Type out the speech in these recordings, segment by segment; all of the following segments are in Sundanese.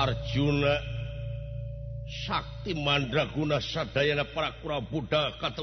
Arjuna Sakti mandraguna Saana para kura budha kata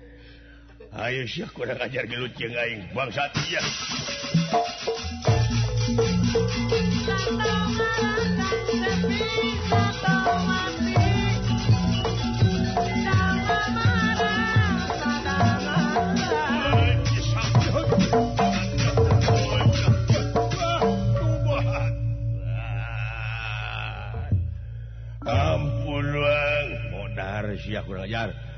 Aayo sy ku ngajar geut ci ngaing bangpunang siku lajar.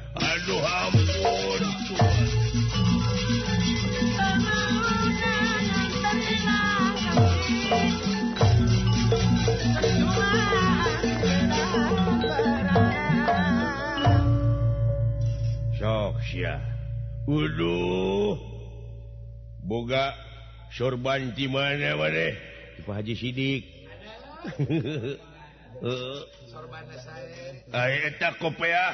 soya udhu boga sobanti man waeh dippaji sidik ayata ah, kopeya ah.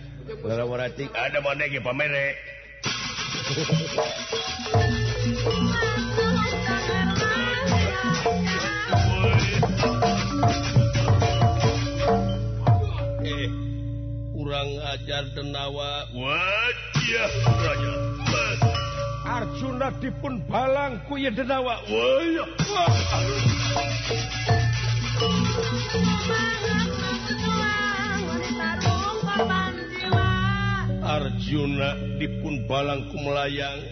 ada pa eh, kurang ajar denawa wajah Arjuna dipun balang kuye denawa woyo Yuna dipun balangku melayang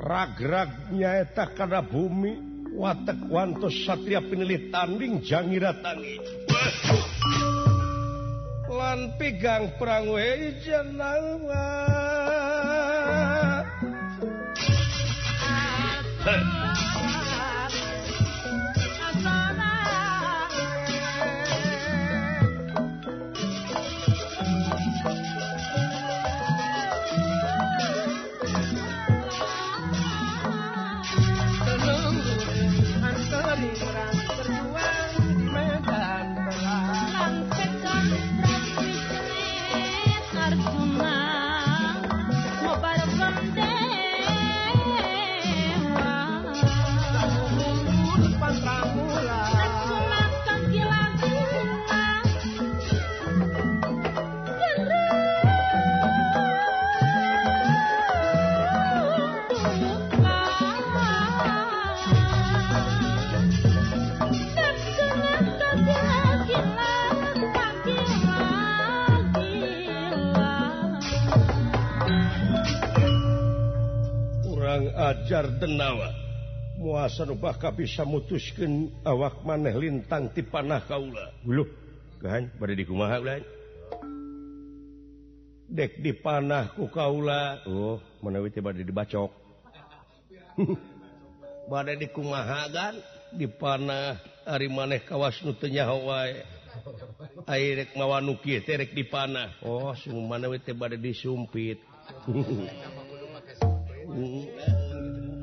raraganyaeta karena bumi watakwantos satria penelilit tandingjanggiratangilan pigang perang wejan he muaasan upah kapis bisa muusken awak maneh lintang di panah kaulaluk bad di dek di panah ku kaula uh oh, mewiti bad dibacok bad di kugan di panah hari maneh kawasnutnya airrek ngawakiek di panah ohwi bad di Supit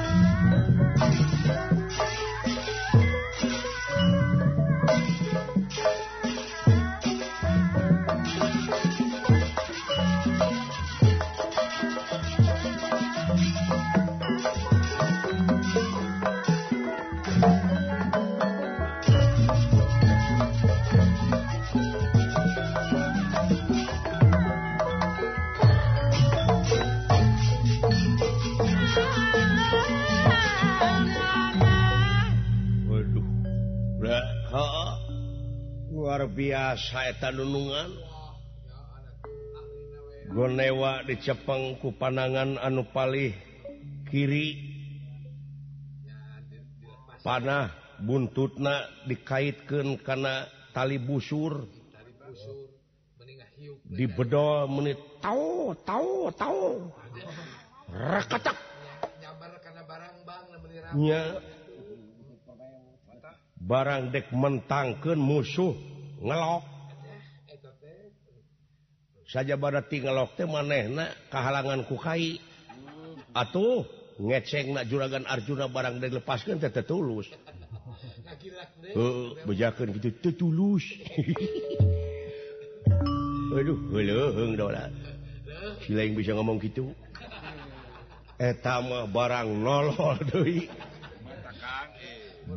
あっ saya tanunungan go newa dicepeg ku panangan anupaliih kiri panah buutnak dikaitkan karena tali busur di Bedo menit tahu tahu tahu barangdekk mentangkan musuh saja padatok maneh kehalangan kukhai atau ngeseng juragan Arjuna barang dan lepaskanulusjaulu yang bisa ngomong gitu barang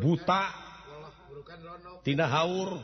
butatina haur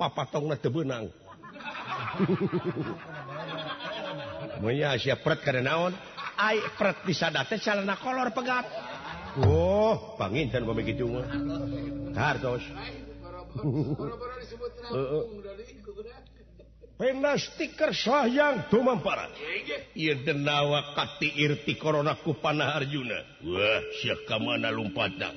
ong teang siaprat naon bisa datang salah na kolor pegat uh oh, pengin begitustiker sayang cumman para irti korku panaharna kamlum padang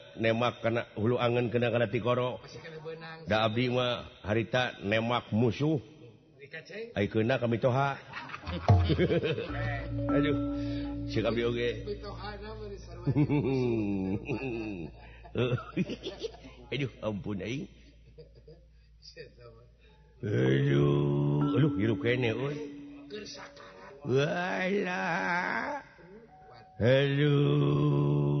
Nemak kana hulu angan ke kana tirondaing nga harita nemak musuh ay kana kami toha si kamige am hello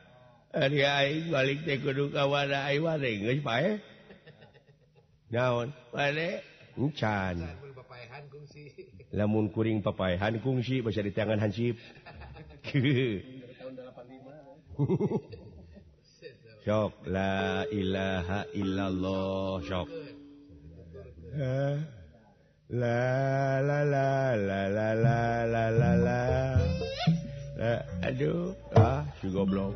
balik kawada naon hucan lamun kuring papaahan kungsi bisa di tangan hansip sok la ilaha illallah sok la la la la la la la la la aduh ah si goblok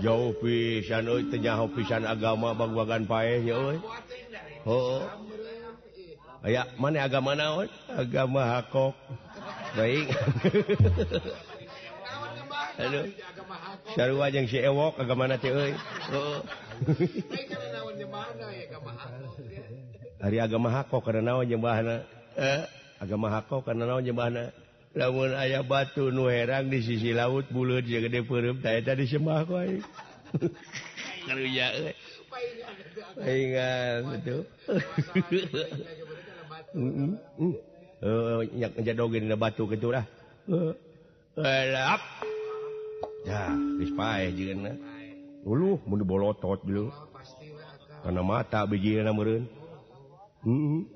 jauh pisan onyahu pisan agama bagwagan pae yo ho maneh agama naon agama hakko baik sa ajang si e wok agama ti o hari agama hakko karena na jembahan eh aga mako karena na nye laun ayah batu nu herang di sisi laut bulut dia gede puremp kay tadi sembah ko unyak ja dogin na batu ke eh, eh, lahiya dispae ulu mudu bol otot belum karena mata biji na muun mm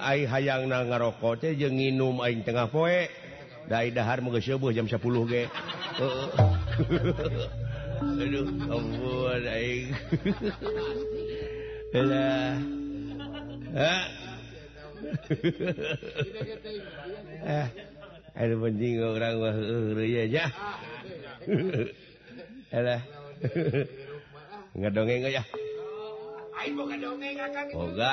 ay hayang na ngarokot si jeng ngim ay t foe day dahhar moga sibu jam siya puluhge hello ha ay banjing hello ngadoge ka siya ay oga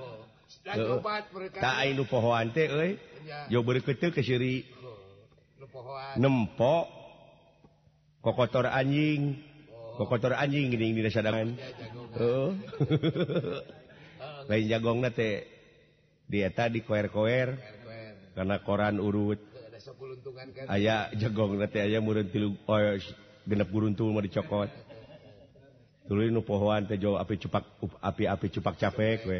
ta up pohoan jauh kecil ke syri nempok kok kotor anjing oh. kok kotor anjing ininiada lain jagong dia tadi koer-koer karena koran urut aya jagong aja tiapguru oh, tu mau dicokot tur pohoan jawa api ce api-apik cupak capek we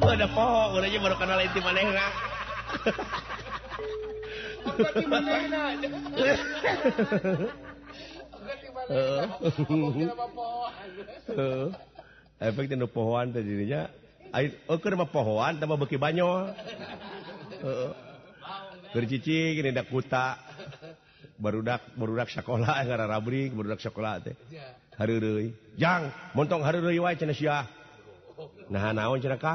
po pohoanmbah banyo dariicidak puta barudak barudak sekolahgara rabri berdak sekolahong nahan naon caraaka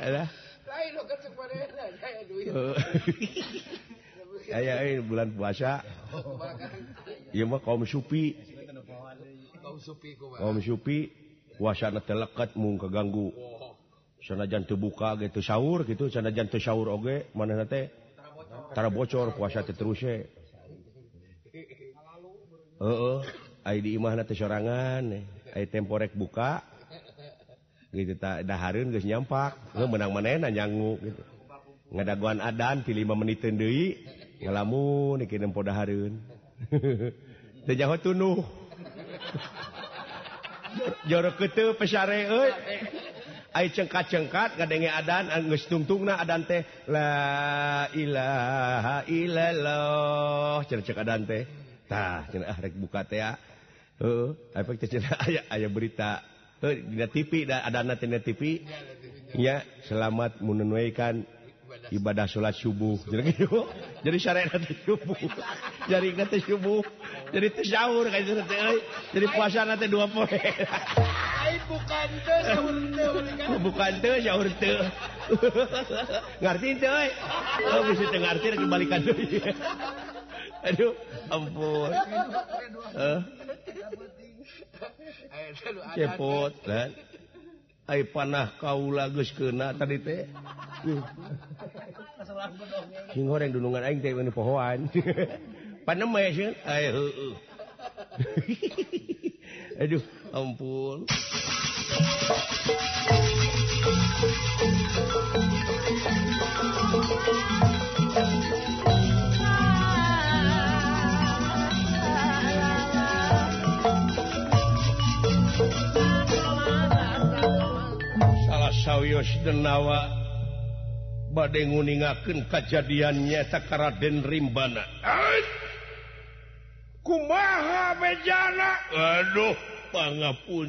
ehlah bulan puasa puasa mu keganggu sana jantung buka gitu sahur gitu sana janurge manatara bocor puasa terus eh seorangangan eh. temporek buka un nyampak menang menen nyangudaguan addan tilima menitnduwi ngelamu poda Harunuh joro ke cengkat-cengkat ad gus tungtung na adaante lailahka dante ce ah, buka ah. aya ayaayo berita Eh, TV ada TV ya selamat menunaikan ibadah salat subuh jadi syariat subuh jadi ingat subuh jadi tersyaur eh. jadi puasa nanti dua poe bukan tersyaur kan? oh, bukan tersyaur ngerti itu eh? oh bisa itu ngerti kembalikan aduh ampun cepot ay panah kau las ke na tadite king or dununganang kay man pahoan pana ay ampul wa baden huningakken kejadiannya sekara dan rimbana kuma mejana Aduhpang pun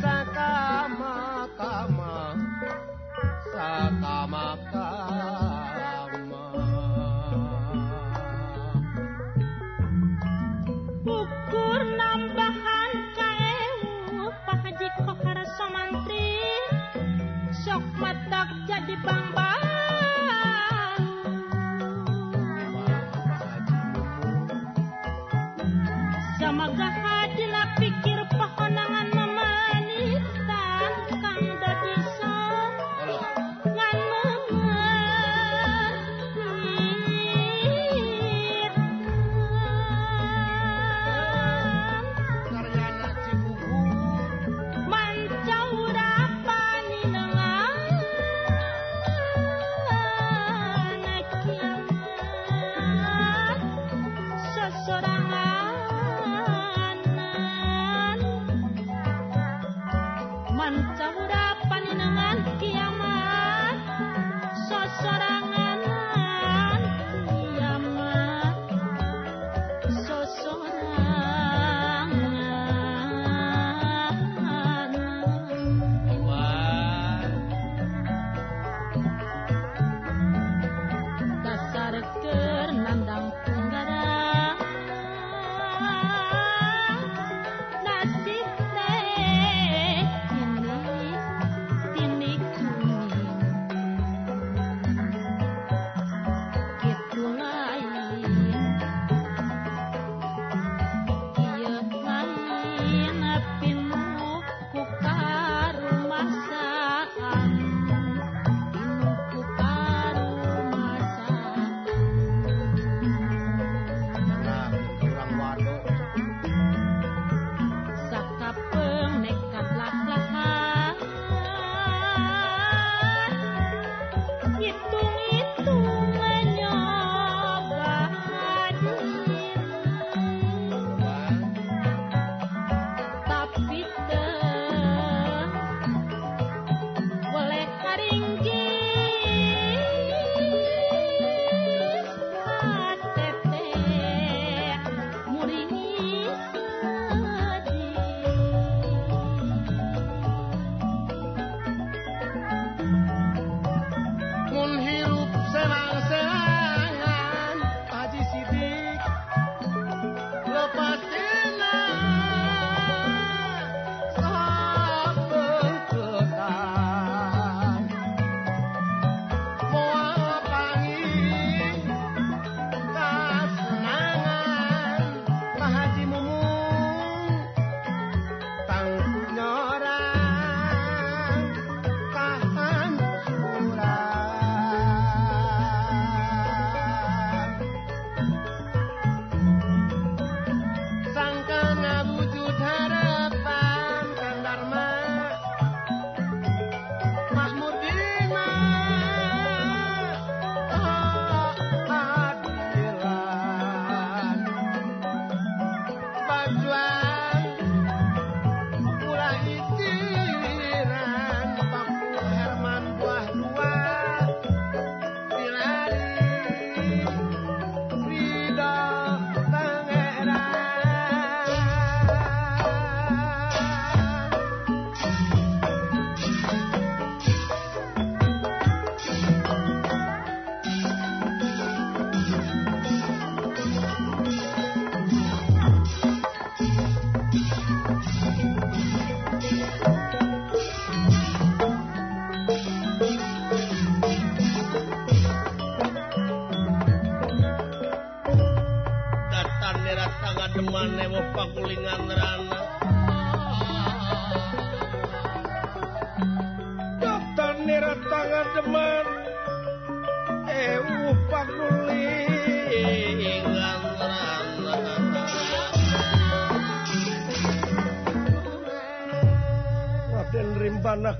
sakama kama sakama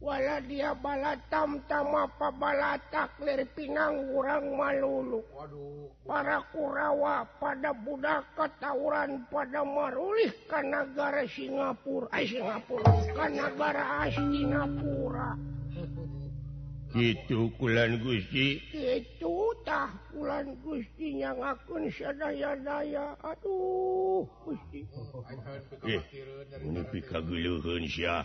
wala dia balatam tam pa balatakklipinang kurang malulu para kuawa pada budha ketawuran pada marulih Kan negara Singapura Singapura Kan negara astinaapura Gutah Gustinya ngakunsya daya-daya aduhpi kasya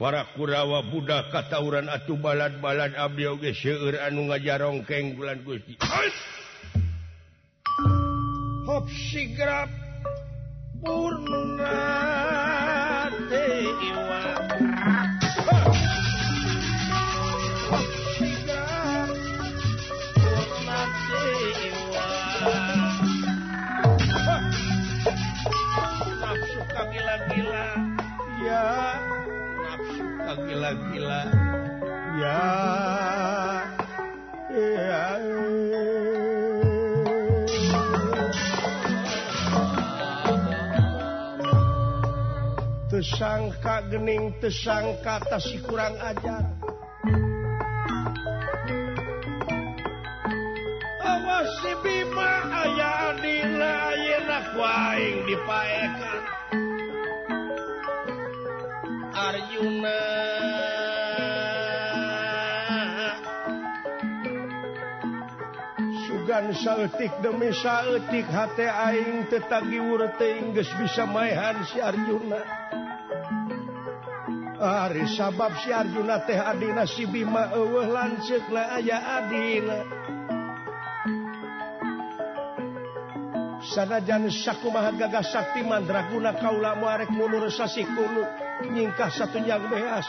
Parakurawa budha katauran at balat-balan abyage seeur anu nga jarong keng bulan goti Horap. la ya tersangka gening tersangka kasih kurangjarwa ayaak waing dipakan areyuna Saltik demi salttik e hat aing tetagiwurre teges bisa mayan siarjuna. Ari sabab si Arjuna teh adina si bi mawe e lanit la aya adina. Sanda janis saku mahat gaga sakkti mandraguna kau la arek muurasi ku nyingkah satunya meas.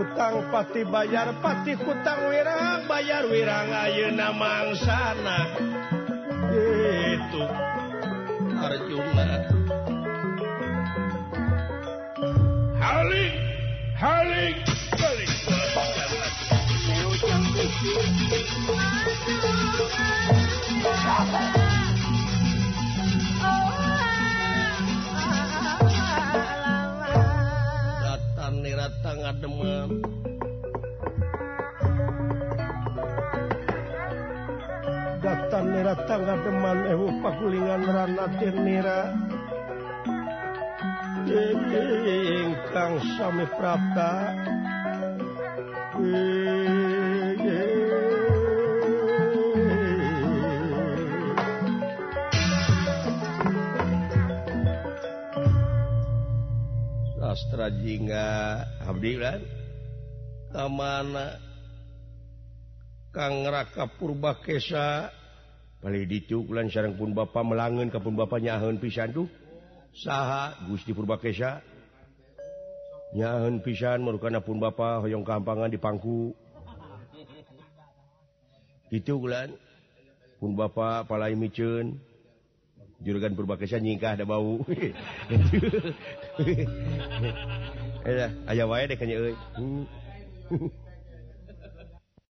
ang pati bayar pati hutang wirrang bayar wirrang aye namaana itujumlah Hal datang ademan datang datang ademan ewu eh, pagulingan rana tirnira ingkang sami prata Astra jingga Ka ngeraka purba kesha kali itu bulan sa pun Bapak melangen ke pembapaknya pisan tuh sah Gu di purba keshanya pisanukanpun ba Hoong keampangan di pangku itu bulan pun ba palamic sih jurukan bermakkasan nyikah ada bau elah aja wae de kanya oe